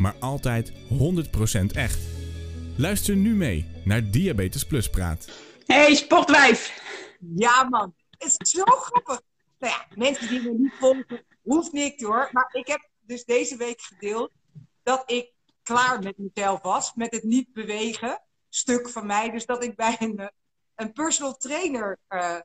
maar altijd 100% echt. Luister nu mee naar Diabetes Plus Praat. Hey, sportwijf! Ja, man. Het is zo grappig. Nou ja, mensen die me niet volgen, hoeft niet hoor. Maar ik heb dus deze week gedeeld dat ik klaar met mezelf was. Met het niet bewegen stuk van mij. Dus dat ik bij een, eh, een personal trainer uh,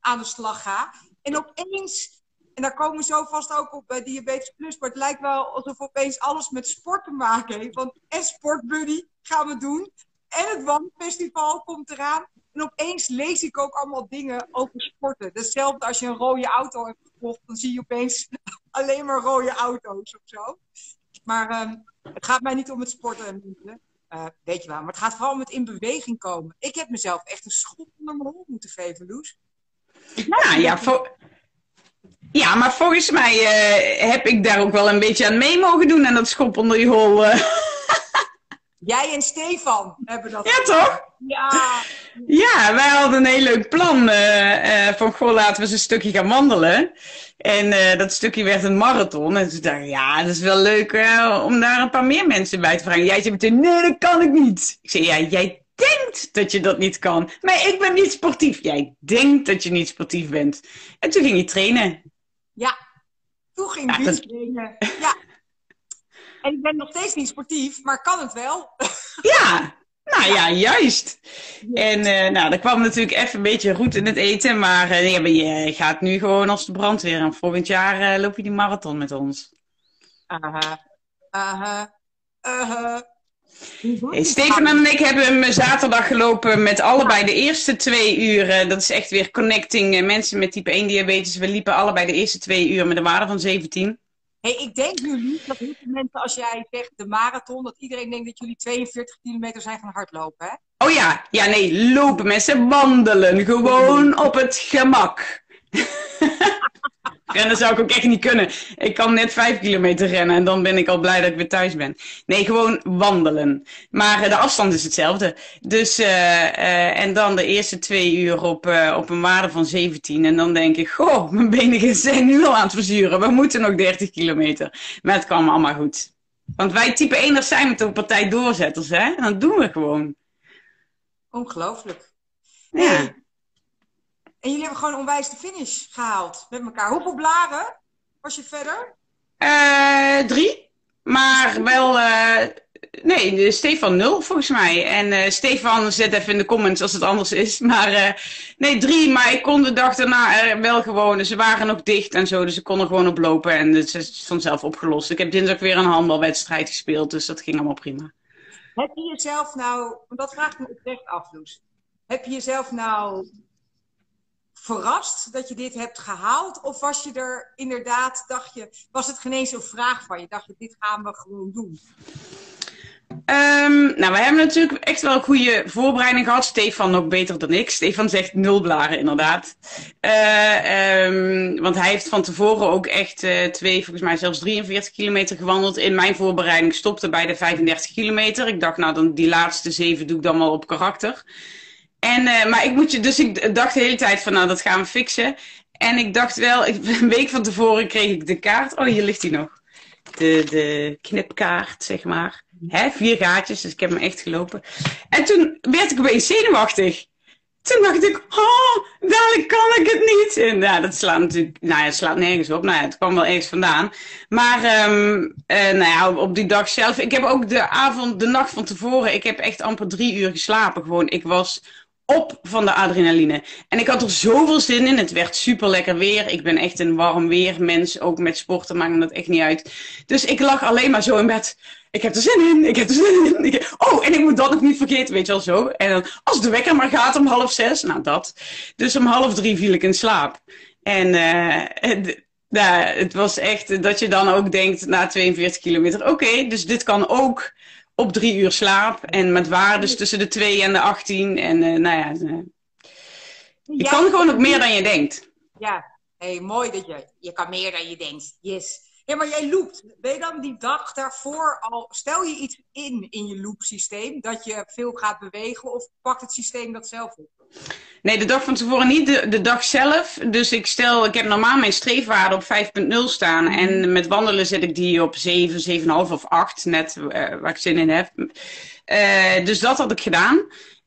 aan de slag ga. En opeens en daar komen we zo vast ook op bij Diabetes Plus. Maar het lijkt wel alsof opeens alles met sport te maken heeft. Want en Sportbuddy gaan we doen. En het Wandfestival komt eraan. En opeens lees ik ook allemaal dingen over sporten. Hetzelfde als je een rode auto hebt gekocht. Dan zie je opeens alleen maar rode auto's of zo. Maar uh, het gaat mij niet om het sporten. Uh, weet je wel. Maar het gaat vooral om het in beweging komen. Ik heb mezelf echt een schop onder mijn hol moeten geven, Loes. Nou ja, voor, ja, maar volgens mij uh, heb ik daar ook wel een beetje aan mee mogen doen en dat schop onder je hol. Uh. Jij en Stefan hebben dat. Ja, toch? Ja. Ja, wij hadden een heel leuk plan. Uh, van goh, laten we eens een stukje gaan wandelen. En dat stukje werd een marathon. En toen dacht ik, ja, dat is wel leuk om daar een paar meer mensen bij te vragen. Jij zei meteen, nee, dat kan ik niet. Ik zei, ja, jij denkt dat je dat niet kan. Maar ik ben niet sportief. Jij denkt dat je niet sportief bent. En toen ging je trainen. Ja, toen ging ik ja, trainen. Ja. En ik ben nog steeds niet sportief, maar kan het wel. Ja, nou ja, juist. En uh, nou, dat kwam natuurlijk even een beetje goed in het eten, maar uh, je gaat nu gewoon als de brandweer. En volgend jaar uh, loop je die marathon met ons. Aha, aha, aha. Hey, Steven en ik hebben hem zaterdag gelopen met allebei de eerste twee uur. Dat is echt weer connecting mensen met type 1 diabetes. We liepen allebei de eerste twee uur met een waarde van 17. Hey, ik denk nu dat heel veel mensen, als jij zegt de marathon, dat iedereen denkt dat jullie 42 kilometer zijn gaan hardlopen, hè? Oh ja, ja nee, lopen mensen, wandelen, gewoon op het gemak. Rennen zou ik ook echt niet kunnen. Ik kan net vijf kilometer rennen en dan ben ik al blij dat ik weer thuis ben. Nee, gewoon wandelen. Maar uh, de afstand is hetzelfde. Dus, uh, uh, en dan de eerste twee uur op, op een waarde van 17. En dan denk ik, goh, mijn benen zijn nu al aan het verzuren. We moeten nog 30 kilometer. Maar het kwam allemaal goed. Want wij type 1 zijn met de partij doorzetters, hè? En dat doen we gewoon. Ongelooflijk. Ja. En jullie hebben gewoon onwijs de finish gehaald met elkaar. Hoeveel blaren was je verder? Uh, drie. Maar wel, uh, nee, Stefan nul volgens mij. En uh, Stefan zet even in de comments als het anders is. Maar nee, drie. Maar ik kon de dag daarna wel gewoon. Ze waren nog dicht en zo, dus ik kon er gewoon op lopen. En het is vanzelf opgelost. Ik heb dinsdag weer een handbalwedstrijd gespeeld, dus dat ging allemaal prima. Heb je jezelf nou, want dat vraagt me oprecht af, Loes. Heb je jezelf nou verrast dat je dit hebt gehaald? Of was je er inderdaad, dacht je, was het geen eens een vraag van je? Dacht je, dit gaan we gewoon doen? Um, nou, we hebben natuurlijk echt wel een goede voorbereiding gehad. Stefan nog beter dan ik. Stefan zegt nul blaren, inderdaad. Uh, um, want hij heeft van tevoren ook echt uh, twee, volgens mij zelfs 43 kilometer gewandeld. In mijn voorbereiding stopte bij de 35 kilometer. Ik dacht, nou, dan die laatste zeven doe ik dan wel op karakter. En, uh, maar ik moet je, dus ik dacht de hele tijd van, nou, dat gaan we fixen. En ik dacht wel, ik, een week van tevoren kreeg ik de kaart. Oh, hier ligt die nog. De, de knipkaart, zeg maar. Hè, vier gaatjes, dus ik heb hem echt gelopen. En toen werd ik opeens zenuwachtig. Toen dacht ik, oh, dadelijk kan ik het niet. En ja, dat slaat natuurlijk, nou ja, het slaat nergens op. Nou ja, het kwam wel ergens vandaan. Maar, um, uh, nou ja, op die dag zelf, ik heb ook de avond, de nacht van tevoren, ik heb echt amper drie uur geslapen. Gewoon, ik was op van de adrenaline. En ik had er zoveel zin in. Het werd super lekker weer. Ik ben echt een warm weermens. Ook met sporten maakt me dat echt niet uit. Dus ik lag alleen maar zo in bed. Ik heb er zin in. Ik heb er zin in. oh, en ik moet dat nog niet vergeten. Weet je wel zo. En dan, als de wekker maar gaat om half zes. Nou, dat. Dus om half drie viel ik in slaap. En uh, Ja, het was echt dat je dan ook denkt na 42 kilometer, oké, dus dit kan ook op drie uur slaap en met waardes tussen de 2 en de 18. En uh, nou ja, uh, je kan gewoon ook meer dan je denkt. Ja, hey, mooi dat je, je kan meer dan je denkt. Yes. Ja, maar jij loopt. Ben je dan die dag daarvoor al, stel je iets in in je loopsysteem, dat je veel gaat bewegen of pakt het systeem dat zelf op? Nee, de dag van tevoren niet, de, de dag zelf. Dus ik stel, ik heb normaal mijn streefwaarde op 5.0 staan. En met wandelen zet ik die op 7, 7,5 of 8, net uh, waar ik zin in heb. Uh, dus dat had ik gedaan.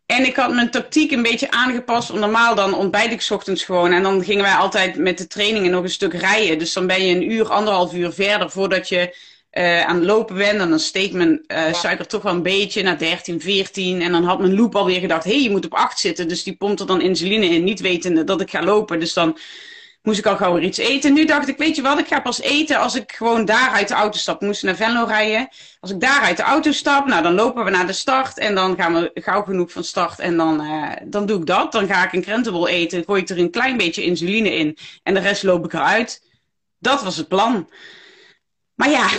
En ik had mijn tactiek een beetje aangepast. Om normaal dan ontbijt ik ochtends gewoon. En dan gingen wij altijd met de trainingen nog een stuk rijden. Dus dan ben je een uur, anderhalf uur verder voordat je uh, aan het lopen bent. En dan steekt mijn uh, suiker toch wel een beetje naar 13, 14. En dan had mijn loop alweer gedacht, hé, hey, je moet op 8 zitten. Dus die pompt er dan insuline in, niet wetende dat ik ga lopen. Dus dan moest ik al gauw weer iets eten. Nu dacht ik, weet je wat, ik ga pas eten als ik gewoon daar uit de auto stap. We moesten naar Venlo rijden. Als ik daar uit de auto stap, nou dan lopen we naar de start. En dan gaan we gauw genoeg van start. En dan, uh, dan doe ik dat. Dan ga ik een krentenbol eten. Gooi ik er een klein beetje insuline in. En de rest loop ik eruit. Dat was het plan. Maar ja,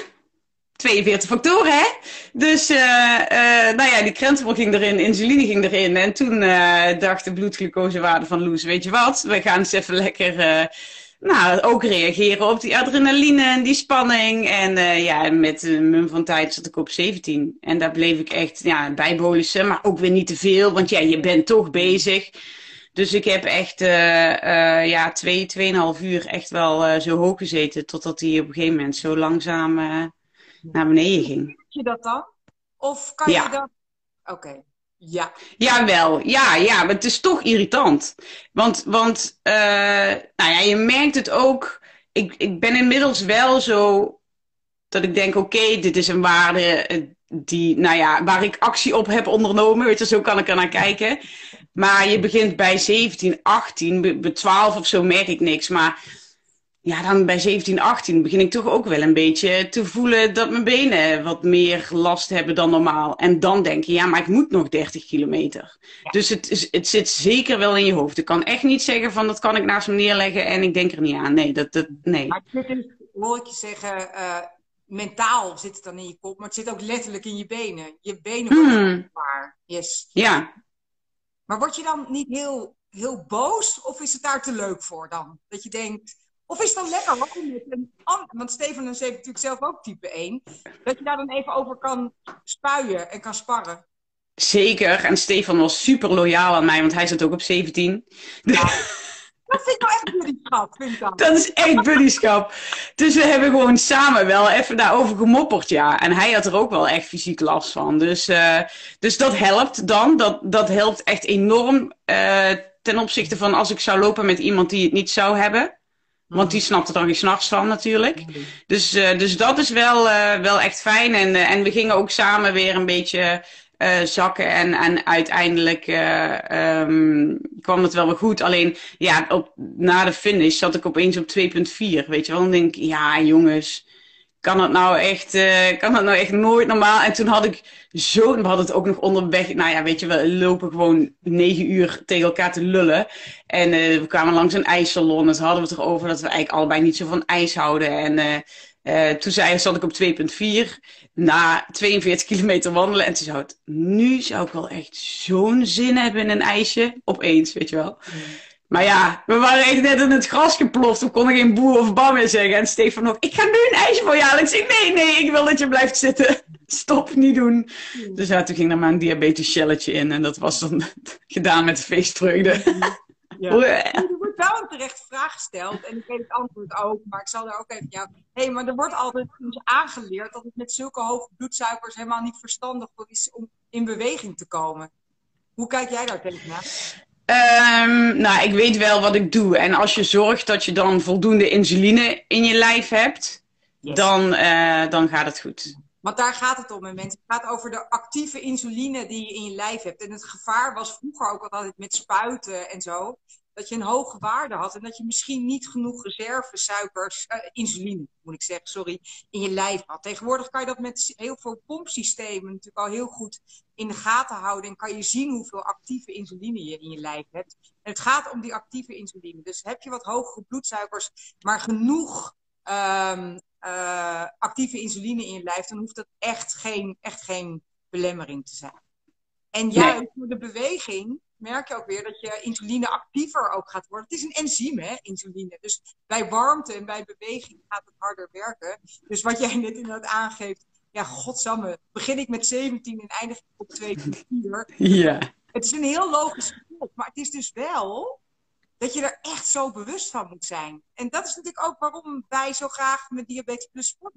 42 factoren, hè? Dus, uh, uh, nou ja, die krentenbol ging erin, insuline ging erin. En toen uh, dacht de bloedglucosewaarde van Loes, weet je wat? We gaan eens even lekker, nou, ook reageren op die adrenaline en die spanning. En ja, met een mum van tijd zat ik op 17. En daar bleef ik echt, ja, bijbolussen, maar ook weer niet te veel. Want ja, je bent toch bezig. Dus ik heb echt ja, twee, tweeënhalf uur echt wel zo hoog gezeten. Totdat hij op een gegeven moment zo langzaam naar beneden ging. Doe je dat dan? Of kan ja. je dat... Oké, okay. ja. Jawel, ja, ja, maar het is toch irritant. Want, want uh, nou ja, je merkt het ook. Ik, ik ben inmiddels wel zo dat ik denk, oké, okay, dit is een waarde die, nou ja, waar ik actie op heb ondernomen. Weet je, zo kan ik er naar kijken. Maar je begint bij 17, 18, bij 12 of zo merk ik niks. Maar ja, dan bij 17, 18 begin ik toch ook wel een beetje te voelen dat mijn benen wat meer last hebben dan normaal. En dan denk je, ja, maar ik moet nog 30 kilometer. Ja. Dus het, is, het zit zeker wel in je hoofd. Ik kan echt niet zeggen van dat kan ik naast me neerleggen en ik denk er niet aan. Nee, dat, dat, nee. Maar het zit hoor ik je zeggen, uh, mentaal zit het dan in je kop, maar het zit ook letterlijk in je benen. Je benen worden hmm. Yes. Ja. Maar word je dan niet heel, heel boos of is het daar te leuk voor dan? Dat je denkt of is het dan lekker hoor, met een want Stefan is natuurlijk zelf ook type 1, dat je daar dan even over kan spuien en kan sparren. Zeker, en Stefan was super loyaal aan mij, want hij zit ook op 17. Ja. Dat vind ik nou echt buddyschap, vind ik dan. Dat is echt buddyschap. Dus we hebben gewoon samen wel even daarover gemopperd, ja. En hij had er ook wel echt fysiek last van. Dus, uh, dus dat helpt dan. Dat, dat helpt echt enorm uh, ten opzichte van als ik zou lopen met iemand die het niet zou hebben. Want die snapt er dan geen s'nachts van natuurlijk. Dus, uh, dus dat is wel, uh, wel echt fijn. En, uh, en we gingen ook samen weer een beetje zakken. En, en uiteindelijk um, kwam het wel weer goed. Alleen ja, op, na de finish zat ik opeens op 2,4. Weet je wel? Dan denk ik, ja jongens kan het nou echt, uh, kan het nou echt nooit normaal? En toen had ik zo, we hadden het ook nog onderweg, nou ja, weet je, we lopen gewoon negen uur tegen elkaar te lullen. En uh, we kwamen langs een ijssalon toen hadden we het erover dat we eigenlijk allebei niet zo van ijs houden. En uh, toen zei, zat ik op 2,4 na 42 kilometer wandelen. En toen zou het, nu zou ik wel echt zo'n zin hebben in een ijsje, opeens, weet je wel. Maar ja, we waren echt net in het gras geploft. We konden geen boer of bam meer zeggen. En Stefan ook, ik ga nu een ijsje voor je halen. Ik zei, nee, nee, ik wil dat je blijft zitten. Stop, niet doen. Dus ja, toen ging er maar een diabetes shelletje in. En dat was dan gedaan met de feestvreugde. Ja. Er wordt wel een terechte vraag gesteld. En ik weet het antwoord ook. Maar ik zal daar ook even jou... Hé, hey, maar er wordt altijd aangeleerd dat het met zulke hoge bloedsuikers helemaal niet verstandig is om in beweging te komen. Hoe kijk jij daar tegenaan? Um, nou, ik weet wel wat ik doe. En als je zorgt dat je dan voldoende insuline in je lijf hebt, yes. dan, uh, dan gaat het goed. Want daar gaat het om, mensen. Het gaat over de actieve insuline die je in je lijf hebt. En het gevaar was vroeger ook altijd met spuiten en zo dat je een hoge waarde had en dat je misschien niet genoeg reservesuikers, uh, insuline moet ik zeggen, sorry, in je lijf had. Tegenwoordig kan je dat met heel veel pompsystemen natuurlijk al heel goed in de gaten houden en kan je zien hoeveel actieve insuline je in je lijf hebt. En het gaat om die actieve insuline. Dus heb je wat hogere bloedsuikers, maar genoeg ehm, eh, actieve insuline in je lijf, dan hoeft dat echt geen, echt geen belemmering te zijn. En juist door de beweging merk je ook weer dat je insuline actiever ook gaat worden. Het is een enzym, hè, insuline. Dus bij warmte en bij beweging gaat het harder werken. Dus wat jij net inderdaad aangeeft, ja, godsamme, begin ik met 17 en eindig ik op 2,4. Ja. Het is een heel logisch gevolg, maar het is dus wel dat je er echt zo bewust van moet zijn. En dat is natuurlijk ook waarom wij zo graag met Diabetes Plus Sport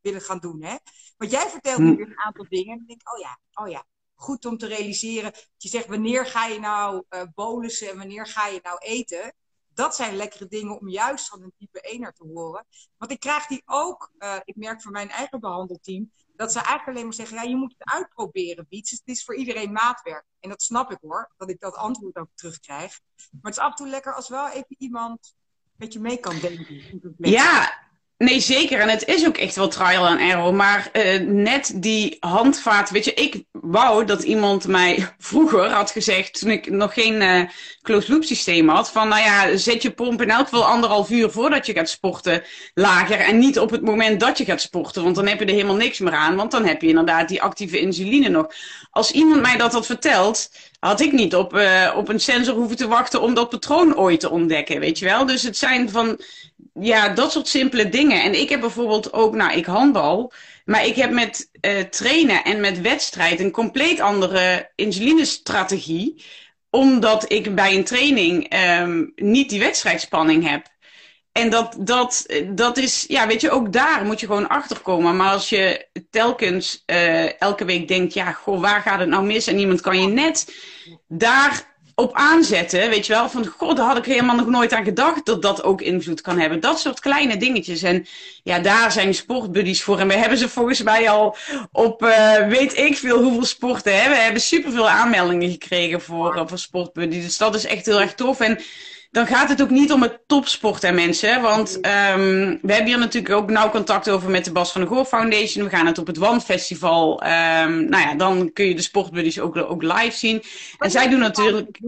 willen gaan doen. Hè? Want jij vertelt nu hm. een aantal dingen en dan denk ik, oh ja, oh ja, goed om te realiseren. Je zegt, wanneer ga je nou uh, bolussen en wanneer ga je nou eten? Dat zijn lekkere dingen om juist van een type 1 te horen. Want ik krijg die ook, uh, ik merk van mijn eigen behandelteam, dat ze eigenlijk alleen maar zeggen, ja, je moet het uitproberen, Beats. Het is voor iedereen maatwerk. En dat snap ik hoor, dat ik dat antwoord ook terugkrijg. Maar het is af en toe lekker als wel even iemand met je mee kan denken. Ja, Nee, zeker. En het is ook echt wel trial and error. Maar uh, net die handvaart, weet je, ik wou dat iemand mij vroeger had gezegd, toen ik nog geen uh, closed loop systeem had, van nou ja, zet je pomp in elk geval anderhalf uur voordat je gaat sporten lager en niet op het moment dat je gaat sporten, want dan heb je er helemaal niks meer aan, want dan heb je inderdaad die actieve insuline nog. Als iemand mij dat had verteld, had ik niet op, uh, op een sensor hoeven te wachten om dat patroon ooit te ontdekken, weet je wel. Dus het zijn van ja, dat soort simpele dingen. En ik heb bijvoorbeeld ook, nou, ik handbal. Maar ik heb met uh, trainen en met wedstrijd een compleet andere insulinestrategie. Omdat ik bij een training um, niet die wedstrijdspanning heb. En dat, dat, dat is, ja, weet je, ook daar moet je gewoon achter komen. Maar als je telkens uh, elke week denkt, ja, goh, waar gaat het nou mis? En iemand kan je net daar op aanzetten, weet je wel, van god, daar had ik helemaal nog nooit aan gedacht dat dat ook invloed kan hebben. Dat soort kleine dingetjes. En ja, daar zijn sportbuddies voor. En we hebben ze volgens mij al op uh, weet ik veel hoeveel sporten. Hè? We hebben superveel aanmeldingen gekregen voor, uh, voor sportbuddies. Dus dat is echt heel erg tof. En dan gaat het ook niet om het topsport hè mensen. Want um, we hebben hier natuurlijk ook nauw contact over met de Bas van de Goor Foundation. We gaan het op het WAN Festival. Um, nou ja, dan kun je de sportbuddies ook, ook live zien. en zij doen natuurlijk...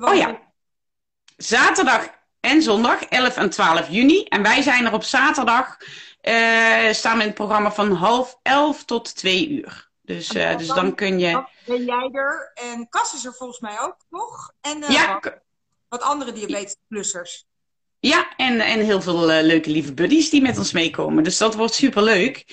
oh ja. Zaterdag en zondag, 11 en 12 juni. En wij zijn er op zaterdag. Uh, staan we in het programma van half 11 tot 2 uur. Dus, uh, dus dan kun je. Ben jij er? En Cas is er volgens mij ook, toch? En, uh, ja, wat andere diabetes-plussers. Ja, en, en heel veel uh, leuke lieve buddies die met ons meekomen. Dus dat wordt super leuk.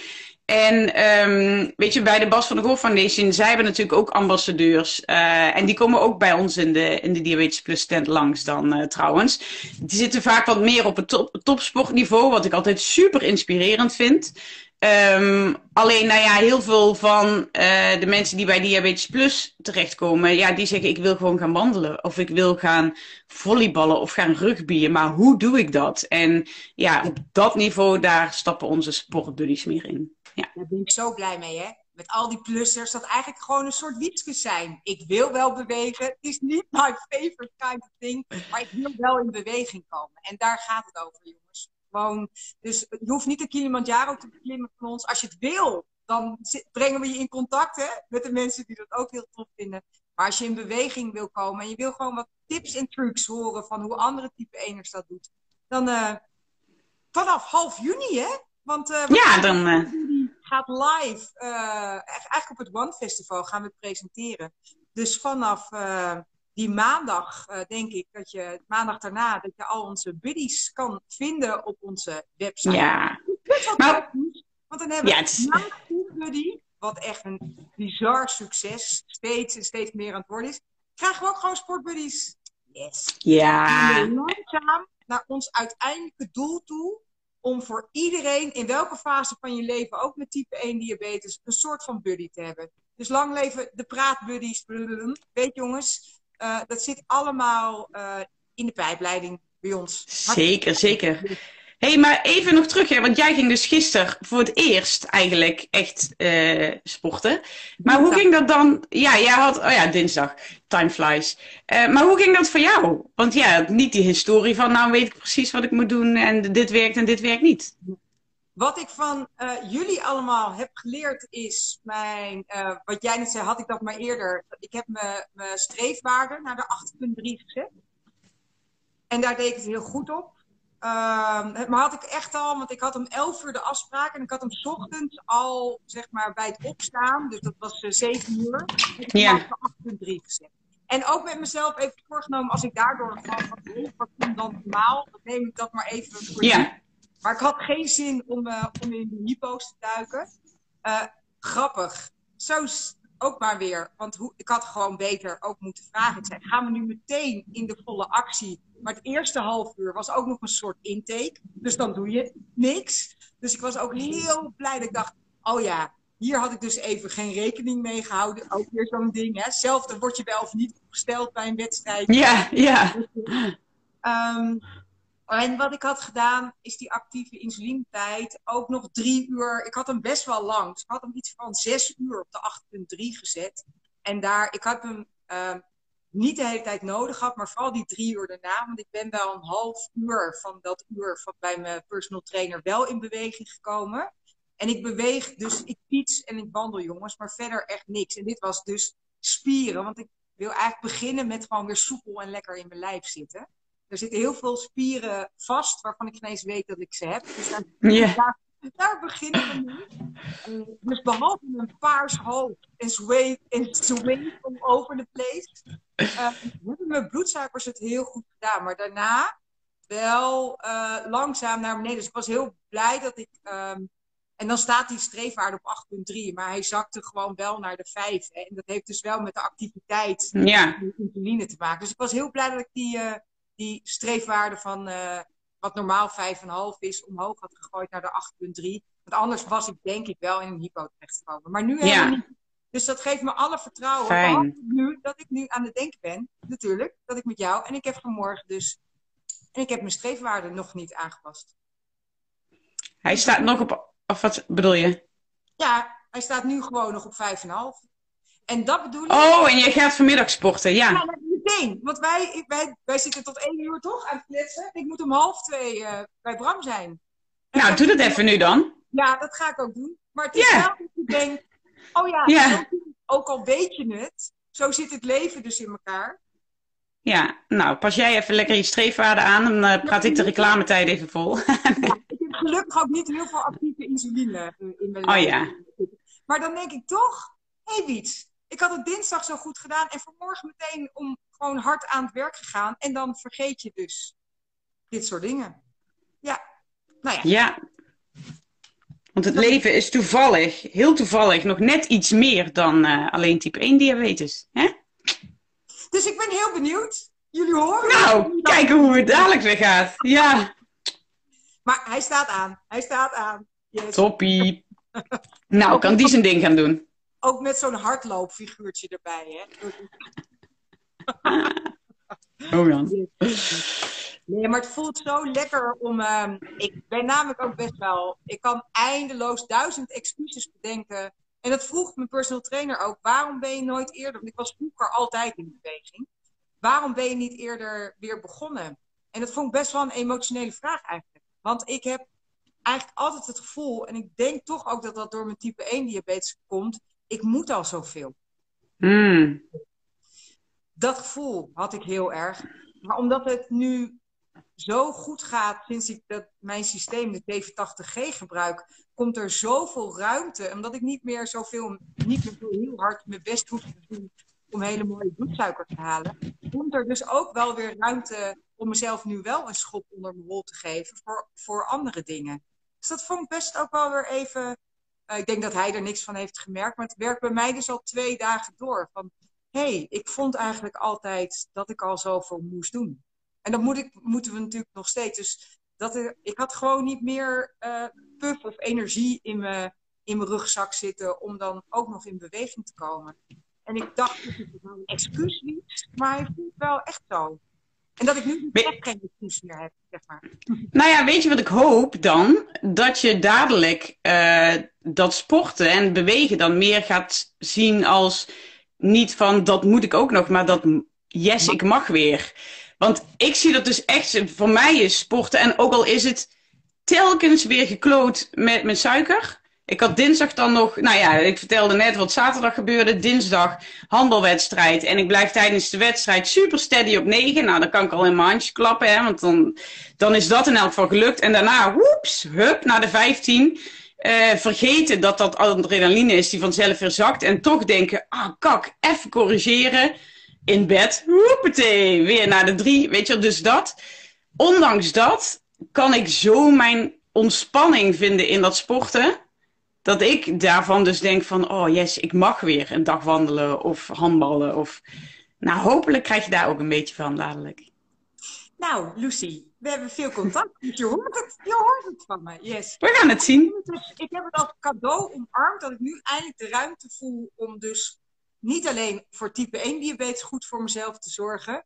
En um, weet je, bij de Bas van de Goor Foundation, zij hebben natuurlijk ook ambassadeurs. Uh, en die komen ook bij ons in de, in de Diabetes Plus stand langs dan uh, trouwens. Die zitten vaak wat meer op het top, topsportniveau, wat ik altijd super inspirerend vind. Um, alleen, nou ja, heel veel van uh, de mensen die bij Diabetes Plus terechtkomen, ja, die zeggen ik wil gewoon gaan wandelen. Of ik wil gaan volleyballen of gaan rugbyen. Maar hoe doe ik dat? En ja, op dat niveau, daar stappen onze sportbuddies meer in. Ja. Daar ben ik zo blij mee, hè? Met al die plussers, dat eigenlijk gewoon een soort wietjes zijn. Ik wil wel bewegen. Het is niet my favorite kind of thing. Maar ik wil wel in beweging komen. En daar gaat het over, jongens. Gewoon, dus je hoeft niet een Kilimanjaro te beklimmen van ons. Als je het wil, dan brengen we je in contact hè, met de mensen die dat ook heel tof vinden. Maar als je in beweging wil komen en je wil gewoon wat tips en trucs horen van hoe andere type eners dat doet, dan uh, vanaf half juni, hè? Want uh, ja, dan uh... gaat live, eigenlijk op het One Festival gaan we presenteren. Dus vanaf die maandag, uh, denk ik, dat je maandag daarna, dat je al onze buddies kan vinden op onze website. Ja. Maar, want dan hebben we is... een buddy, wat echt een bizar succes, steeds en steeds meer aan het worden is. Krijgen we ook gewoon sportbuddies. Yes. Ja. Langzaam naar ons uiteindelijke doel toe. Om voor iedereen, in welke fase van je leven, ook met type 1 diabetes, een soort van buddy te hebben. Dus lang leven de praatbuddies. Weet jongens, uh, dat zit allemaal uh, in de pijpleiding bij ons. Zeker, zeker. Hé, hey, maar even nog terug, hè, want jij ging dus gisteren voor het eerst eigenlijk echt uh, sporten. Maar hoe ging dat dan? Ja, jij had, oh ja, dinsdag, time flies. maar hoe ging dat voor jou? Want ja, niet die historie van, nou weet ik precies wat ik moet doen en dit werkt en dit werkt niet. Wat ik van uh, jullie allemaal heb geleerd is mijn, uh, wat jij net zei, had ik dat maar eerder. Ik heb mijn streefwaarde naar de 8,3 gezet. En daar deed ik het heel goed op. Ehm, maar had ik echt al, want ik had om 11 uur de afspraak en ik had hem ochtends al, zeg maar, bij het opstaan. Dus dat was uh, 7 uur. Ik Ja. had de 8.3 gezet. En ook met mezelf even voorgenomen, als ik daardoor gewoon wat hoger kom dan normaal, dan neem ik dat maar even voor. Ja. Maar ik had geen zin om, eh, om in de hypo's te duiken. Eh, grappig. Zo ook maar weer. Want hoe, ik had gewoon beter ook moeten vragen. Ik zei, gaan we nu meteen in de volle actie? Maar het eerste half uur was ook nog een soort intake. Dus dan doe je niks. Dus ik was ook heel blij dat ik dacht, oh ja, hier had ik dus even geen rekening mee gehouden. Ook weer zo'n ding, hè. Zelf word je wel of niet opgesteld bij een wedstrijd. Ja, ja. Ehm, en wat ik had gedaan, is die actieve insulinetijd ook nog drie uur. Ik had hem best wel lang. Dus ik had hem iets van zes uur op de 8.3 gezet. En daar, ik had hem ehm, niet de hele tijd nodig gehad, maar vooral die drie uur daarna. Want ik ben wel een half uur van dat uur van bij mijn personal trainer wel in beweging gekomen. En ik beweeg, dus ik fiets en ik wandel, jongens, maar verder echt niks. En dit was dus spieren, want ik wil eigenlijk beginnen met gewoon weer soepel en lekker in mijn lijf zitten. Er zitten heel veel spieren vast, waarvan ik geen eens weet dat ik ze heb. Dus daar, Ja. daar, daar beginnen we nu. Dus behalve een paars hoofd en sway, en sway over the place, eh, hebben mijn bloedsuikers het heel goed gedaan. Maar daarna wel eh, langzaam naar beneden. Dus ik was heel blij dat ik... ehm, en dan staat die streefwaarde op 8,3, maar hij zakte gewoon wel naar de 5. Hè. En dat heeft dus wel met de activiteit Ja. met insuline te maken. Dus ik was heel blij dat ik die, eh, die streefwaarde van eh, wat normaal 5,5 is, omhoog had gegooid naar de 8,3. Want anders was ik denk ik wel in een hypo terechtgekomen. Maar nu Ja. helemaal niet. Dus dat geeft me alle vertrouwen. Fijn. Nu dat ik nu aan het denken ben, natuurlijk, dat ik met jou. En ik heb vanmorgen dus. En ik heb mijn streefwaarde nog niet aangepast. Hij staat nog op. Of wat bedoel je? Ja, hij staat nu gewoon nog op 5,5. En dat bedoel ik. Oh, en je gaat vanmiddag sporten, Ja, ja. Meteen. Want wij, ik- wij, wij zitten tot één uur toch aan het kletsen. Ik moet om half twee eh, bij Bram zijn. En Nou, ik- doe dat even nu dan. Ja, dat ga ik ook doen. Maar het is wel dat je denkt, oh ja, ook al weet je het, zo zit het leven dus in elkaar. Ja, nou, pas jij even lekker je streefwaarde aan. Dan eh, praat ik de reclametijd even vol. Ik heb gelukkig ook niet heel veel actieve insuline eh, in mijn Oh lijf. ja. Maar dan denk ik toch, hé hey, Wiets, ik had het dinsdag zo goed gedaan en vanmorgen meteen om gewoon hard aan het werk gegaan. En dan vergeet je dus dit soort dingen. Ja, nou ja. Ja. Want het leven is toevallig, heel toevallig, nog net iets meer dan eh, alleen type 1 diabetes. Hè? Dus ik ben heel benieuwd. Jullie horen. Nou, het. kijken hoe het dadelijk weer gaat. Ja, Maar hij staat aan. Hij staat aan. Yes. toppie. Nou, kan die zijn ding gaan doen. Ook met zo'n hardloopfiguurtje erbij. Hè? Oh Jan. Nee, maar het voelt zo lekker om. ehm, ik ben namelijk ook best wel. Ik kan eindeloos duizend excuses bedenken. En dat vroeg mijn personal trainer ook. Waarom ben je nooit eerder? Want ik was vroeger altijd in beweging. Waarom ben je niet eerder weer begonnen? En dat vond ik best wel een emotionele vraag eigenlijk. Want ik heb eigenlijk altijd het gevoel. En ik denk toch ook dat dat door mijn type 1 diabetes komt. Ik moet al zoveel. Hmm. dat gevoel had ik heel erg. Maar omdat het nu zo goed gaat sinds ik dat, mijn systeem, de T80G, gebruik, komt er zoveel ruimte. Omdat ik niet meer zoveel, niet meer zo heel hard mijn best hoef te doen om hele mooie bloedsuiker te halen. Komt er dus ook wel weer ruimte om mezelf nu wel een schop onder mijn wol te geven voor, voor andere dingen. Dus dat vond ik best ook wel weer even. Eh, ik denk dat hij er niks van heeft gemerkt, maar het werkt bij mij dus al twee dagen door. Van, hé, hey, ik vond eigenlijk altijd dat ik al zoveel moest doen. En dat moet ik, moeten we natuurlijk nog steeds. Dus dat ik had gewoon niet meer eh puff of energie in mijn, in mijn rugzak zitten om dan ook nog in beweging te komen. En ik dacht excuus maar hij voelt wel echt zo. En dat ik nu echt geen excuus meer heb, zeg maar. Nou ja, weet je wat ik hoop dan? Dat je dadelijk eh, dat sporten en bewegen dan meer gaat zien als niet van dat moet ik ook nog, maar dat yes, ik mag weer. Want ik zie dat dus echt, voor mij is sporten, en ook al is het telkens weer gekloot met, met suiker. Ik had dinsdag dan nog, nou ja, ik vertelde net wat zaterdag gebeurde. Dinsdag handelwedstrijd. En ik blijf tijdens de wedstrijd super steady op 9. Nou, dan kan ik al in mijn handje klappen, hè, want dan, dan is dat in elk geval gelukt. En daarna, woeps, hup, naar de 15. Uh, vergeten dat dat adrenaline is die vanzelf weer zakt. En toch denken, ah kak, even corrigeren. In bed, woepetee, weer naar de 3. Weet je, dus dat. Ondanks dat kan ik zo mijn ontspanning vinden in dat sporten. Dat ik daarvan dus denk van, oh yes, ik mag weer een dag wandelen of handballen. Of... Nou, hopelijk krijg je daar ook een beetje van dadelijk. Nou, Lucy, we hebben veel contact. je hoort het, je hoort het van me. Yes. We gaan het zien. Ik heb het als cadeau omarmd dat ik nu eindelijk de ruimte voel om dus niet alleen voor type 1 diabetes goed voor mezelf te zorgen.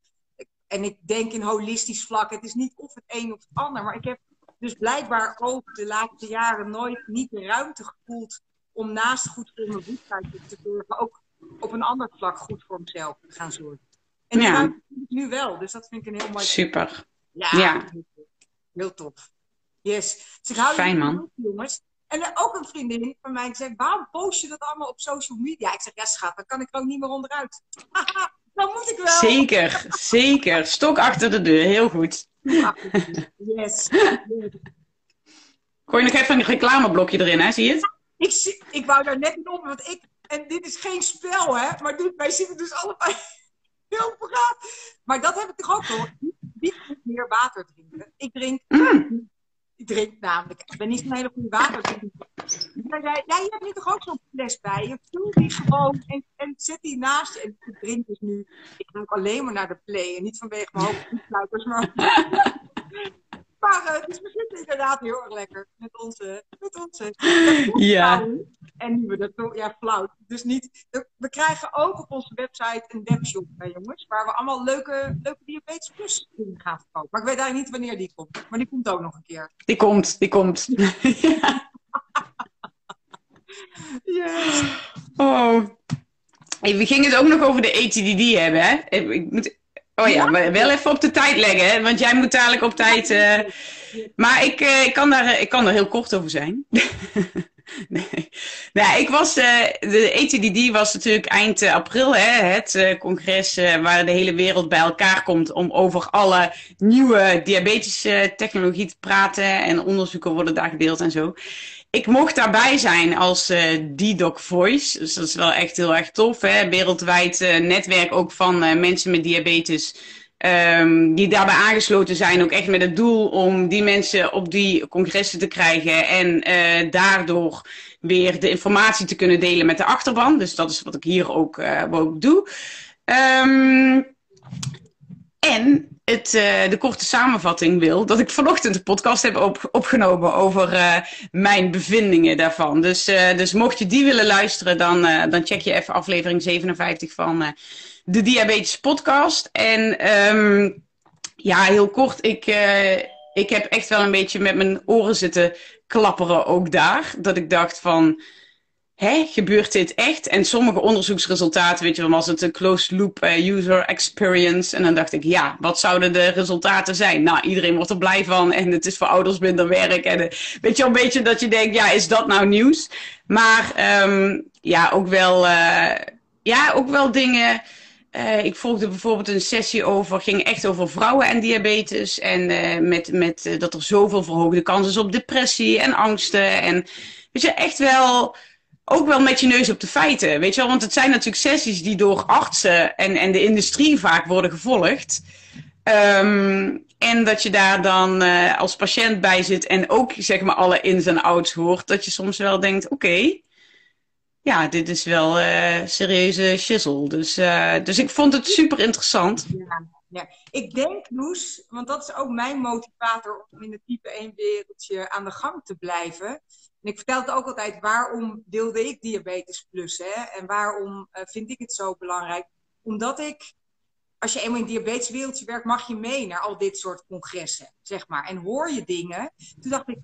En ik denk in holistisch vlak, het is niet of het een of het ander. Maar ik heb dus blijkbaar ook de laatste jaren nooit niet de ruimte gevoeld om naast goed voor mijn bloedsuiker te zorgen, ook op een ander vlak goed voor mezelf te gaan zorgen. En die ja. nu wel, dus dat vind ik een heel mooi. Super. Ja, ja. heel tof. Yes. Dus ik hou Fijn man. Jongens. En ook een vriendin van mij die zei: waarom post je dat allemaal op social media? Ik zeg, ja schat, dan kan ik er ook niet meer onderuit. dan moet ik wel. Zeker, zeker. Stok achter de deur, heel goed. yes. Gooi je nog even een reclameblokje erin, hè? Zie je het? Ik, ik wou daar net niet op, want ik... En dit is geen spel, hè? Maar dit, wij zien het dus allebei heel braaf. Maar dat heb ik toch ook hoor. Moet meer water drinken? Ik drink... Mm. Ik drink namelijk... Ik ben niet zo'n hele goede waterdrinker. Jij, jij hebt nu toch ook zo'n fles bij je? Vul die gewoon en, zet die naast. En ik drink dus nu... Ik drink alleen maar naar de play. En niet vanwege mijn hoofdbloedsluiters, maar... Maar uh, dus we zitten inderdaad heel erg lekker met onze. Met onze ja. En nu we dat ja, flauw. Dus niet. We krijgen ook op onze website een webshop, hè, jongens. Waar we allemaal leuke, leuke Diabetes Plus dingen gaan verkopen. Maar ik weet eigenlijk niet wanneer die komt. Maar die komt ook nog een keer. Die komt, die komt. yes. Oh. we gingen het ook nog over de ATDD hebben, hè? Ik moet Oh ja, maar wel even op de tijd leggen, hè? want jij moet dadelijk op tijd. Uh... Maar ik, uh, ik, kan daar, ik kan er heel kort over zijn. nee. Nou, ik was, uh, de ETDD was natuurlijk eind april, hè, het congres waar de hele wereld bij elkaar komt om over alle nieuwe diabetische technologie te praten. En onderzoeken worden daar gedeeld en zo ik mocht daarbij zijn als uh, D-Doc Voice. Dus dat is wel echt heel erg tof. Hè? Wereldwijd uh, netwerk ook van uh, mensen met diabetes. Um, die daarbij aangesloten zijn. Ook echt met het doel om die mensen op die congressen te krijgen. En daardoor weer de informatie te kunnen delen met de achterban. Dus dat is wat ik hier ook, ook doe. Um, en het, uh, de korte samenvatting wil dat ik vanochtend een podcast heb op, opgenomen over uh, mijn bevindingen daarvan. Dus, uh, dus mocht je die willen luisteren, dan, dan check je even aflevering 57 van de Diabetes Podcast. En um, ja, heel kort, ik, ik heb echt wel een beetje met mijn oren zitten klapperen ook daar. Dat ik dacht van hè, gebeurt dit echt? En sommige onderzoeksresultaten, weet je, dan was het een closed loop uh, user experience. En dan dacht ik, ja, wat zouden de resultaten zijn? Nou, iedereen wordt er blij van en het is voor ouders minder werk. En uh, weet je, een beetje dat je denkt, ja, is dat nou nieuws? Maar um, ja, ook wel, uh, ja, ook wel dingen. Ik volgde bijvoorbeeld een sessie over, ging echt over vrouwen en diabetes. En met, met dat er zoveel verhoogde kans is op depressie en angsten. En weet je, echt wel ook wel met je neus op de feiten. Weet je wel? Want het zijn natuurlijk sessies die door artsen en, en de industrie vaak worden gevolgd. Um, en dat je daar dan uh, als patiënt bij zit en ook zeg maar alle ins en outs hoort. Dat je soms wel denkt, oké, ja, dit is wel uh, serieuze shizzle. Dus, uh, dus ik vond het super interessant. Ja, ja. Ik denk, Loes, want dat is ook mijn motivator om in het type 1 wereldje aan de gang te blijven en ik vertel het ook altijd, waarom wilde ik diabetes plus? Hè? En waarom uh, vind ik het zo belangrijk? Omdat ik, als je eenmaal in het diabeteswereldje werkt, mag je mee naar al dit soort congressen, zeg maar. En hoor je dingen. Toen dacht ik,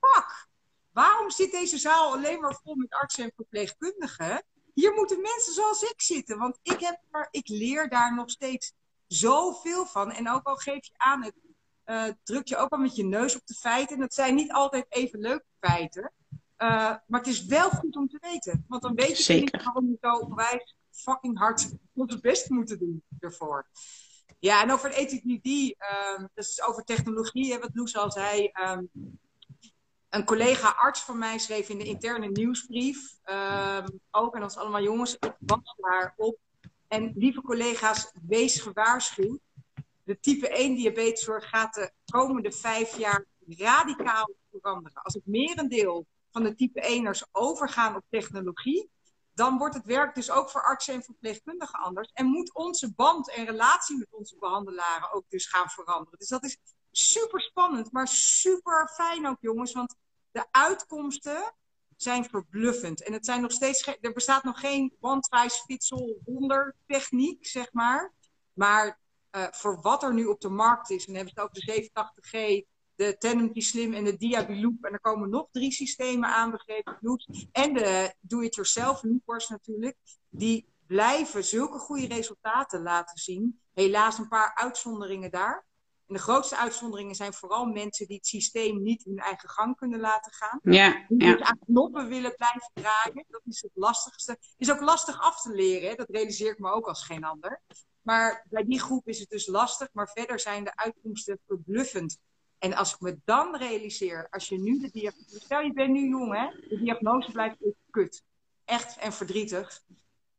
fuck, waarom zit deze zaal alleen maar vol met artsen en verpleegkundigen? Hier moeten mensen zoals ik zitten. Want ik, heb er, ik leer daar nog steeds zoveel van. En ook al geef je aan, het uh, druk je ook al met je neus op de feiten. En dat zijn niet altijd even leuke feiten. Uh, maar het is wel goed om te weten. Want dan weet je Zeker. waarom we zo onwijs fucking hard ons best moeten doen ervoor. Ja, en over ethicity, um, dus over technologie, hè, wat Loes al zei. Um, een collega arts van mij schreef in de interne nieuwsbrief um, ook, en dat is allemaal jongens, ik was daarop. En lieve collega's, wees gewaarschuwd. De type 1 diabeteszorg gaat de komende vijf jaar radicaal veranderen. Als het merendeel van de type 1'ers overgaan op technologie, dan wordt het werk dus ook voor artsen en verpleegkundigen anders. En moet onze band en relatie met onze behandelaren ook dus gaan veranderen. Dus dat is super spannend, maar super fijn ook, jongens. Want de uitkomsten zijn verbluffend. En het zijn nog steeds er bestaat nog geen one size fits wonder techniek, zeg maar. Maar uh, voor wat er nu op de markt is, en hebben ze het over de 87G, de Tandem Slim en de Diabiloop. En er komen nog drie systemen aan, begrepen En de do-it-yourself loopers natuurlijk. Die blijven zulke goede resultaten laten zien. Helaas een paar uitzonderingen daar. En de grootste uitzonderingen zijn vooral mensen die het systeem niet hun eigen gang kunnen laten gaan. Ja, die ja. aan knoppen willen blijven draaien. Dat is het lastigste. is ook lastig af te leren. Hè? Dat realiseer ik me ook als geen ander. Maar bij die groep is het dus lastig. Maar verder zijn de uitkomsten verbluffend. En als ik me dan realiseer, als je nu de diagnose... Stel, je bent nu jong, hè? De diagnose blijft kut. Echt en verdrietig.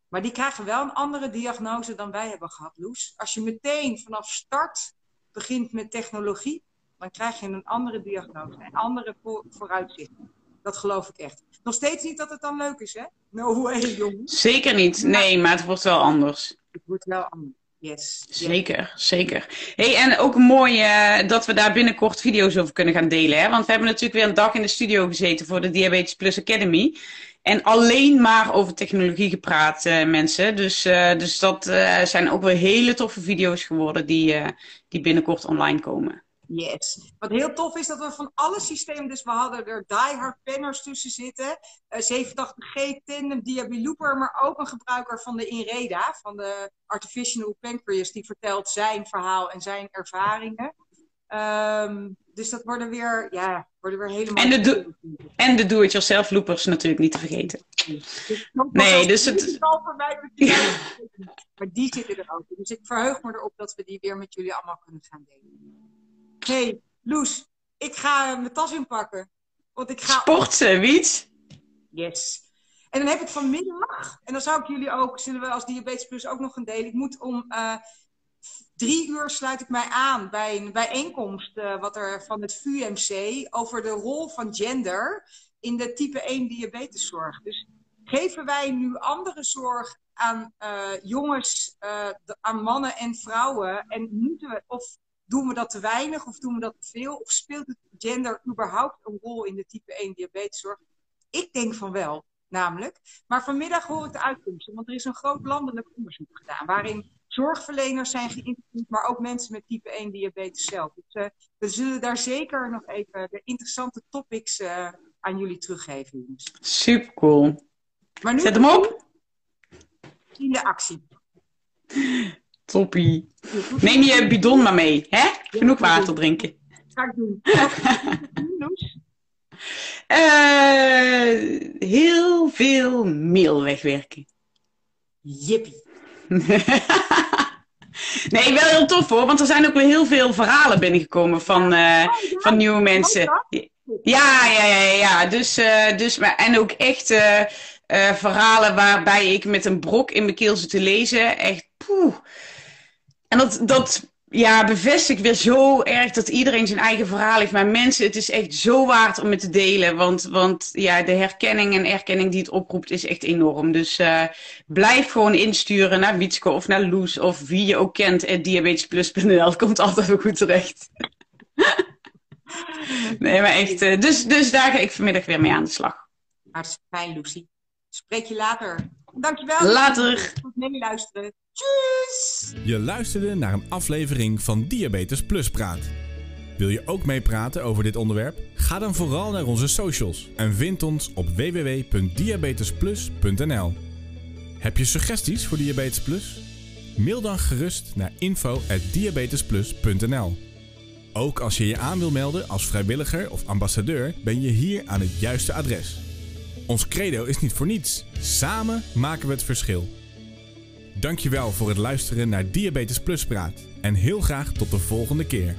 Maar die krijgen wel een andere diagnose dan wij hebben gehad, Loes. Als je meteen vanaf start begint met technologie, dan krijg je een andere diagnose. En andere voor, vooruitzichten. Dat geloof ik echt. Nog steeds niet dat het dan leuk is, hè? No way, jongens. Zeker niet. Nee, maar het wordt wel anders. Het wordt wel anders. Yes. Zeker, zeker. Hey, en ook mooi uh, dat we daar binnenkort video's over kunnen gaan delen. Hè? Want we hebben natuurlijk weer een dag in de studio gezeten voor de Diabetes Plus Academy. En alleen maar over technologie gepraat, uh, mensen. Dus, uh, dus dat zijn ook weer hele toffe video's geworden die, die binnenkort online komen. Yes. Wat heel tof is dat we van alle systemen, dus we hadden er diehard penners tussen zitten, uh, 87G, Tandem, Diabilooper, maar ook een gebruiker van de Inreda, van de Artificial Pancreas, die vertelt zijn verhaal en zijn ervaringen. Um, dus dat worden weer, ja, worden weer helemaal... En de, do en de do-it-yourself loopers natuurlijk niet te vergeten. Dus nee, dus het... maar die zitten er ook. Dus ik verheug me erop dat we die weer met jullie allemaal kunnen gaan delen hey, Loes, ik ga mijn tas inpakken. Want ik ga... Sporten, Wiets? Yes. En dan heb ik vanmiddag, en dan zou ik jullie ook, zullen we als Diabetes Plus ook nog gaan delen. Ik moet om uh, drie uur sluit ik mij aan bij een bijeenkomst uh, wat er van het VUMC over de rol van gender in de type 1 diabeteszorg. Dus geven wij nu andere zorg aan uh, jongens, aan mannen en vrouwen? En moeten we, of doen we dat te weinig of doen we dat te veel? Of speelt het gender überhaupt een rol in de type 1 diabeteszorg? Ik denk van wel, namelijk. Maar vanmiddag hoor ik de uitkomsten, want er is een groot landelijk onderzoek gedaan waarin zorgverleners zijn geïnterviewd, maar ook mensen met type 1 diabetes zelf. Dus uh, we zullen daar zeker nog even de interessante topics uh, aan jullie teruggeven, jongens. Super cool. Maar nu Zet hem op. In de actie. Toppie. Neem je bidon maar mee, hè? Genoeg water drinken. Ga ik doen. uh, heel veel meel wegwerken. Jippie. nee, wel heel tof hoor, want er zijn ook weer heel veel verhalen binnengekomen van, uh, oh, ja? van nieuwe mensen. Ja, ja, ja, ja. Dus, uh, dus, maar, en ook echt verhalen waarbij ik met een brok in mijn keel zit te lezen. Echt, poeh. En dat, dat ja, bevestigt weer zo erg dat iedereen zijn eigen verhaal heeft. Maar mensen, het is echt zo waard om het te delen. Want, want ja, de herkenning en erkenning die het oproept is echt enorm. Dus uh, blijf gewoon insturen naar Wietske of naar Loes of wie je ook kent. diabetesplus.nl komt altijd wel goed terecht. nee, maar echt. Uh, dus, dus daar ga ik vanmiddag weer mee aan de slag. Hartstikke fijn, Lucie. Spreek je later. Dankjewel. Later. Goed meeluisteren. Tjus! Je luisterde naar een aflevering van Diabetes Plus Praat. Wil je ook meepraten over dit onderwerp? Ga dan vooral naar onze socials en vind ons op www.diabetesplus.nl. Heb je suggesties voor Diabetes Plus? Mail dan gerust naar info@diabetesplus.nl. Ook als je je aan wil melden als vrijwilliger of ambassadeur, ben je hier aan het juiste adres. Ons credo is niet voor niets. Samen maken we het verschil. Dankjewel voor het luisteren naar Diabetes Plus Praat. En heel graag tot de volgende keer.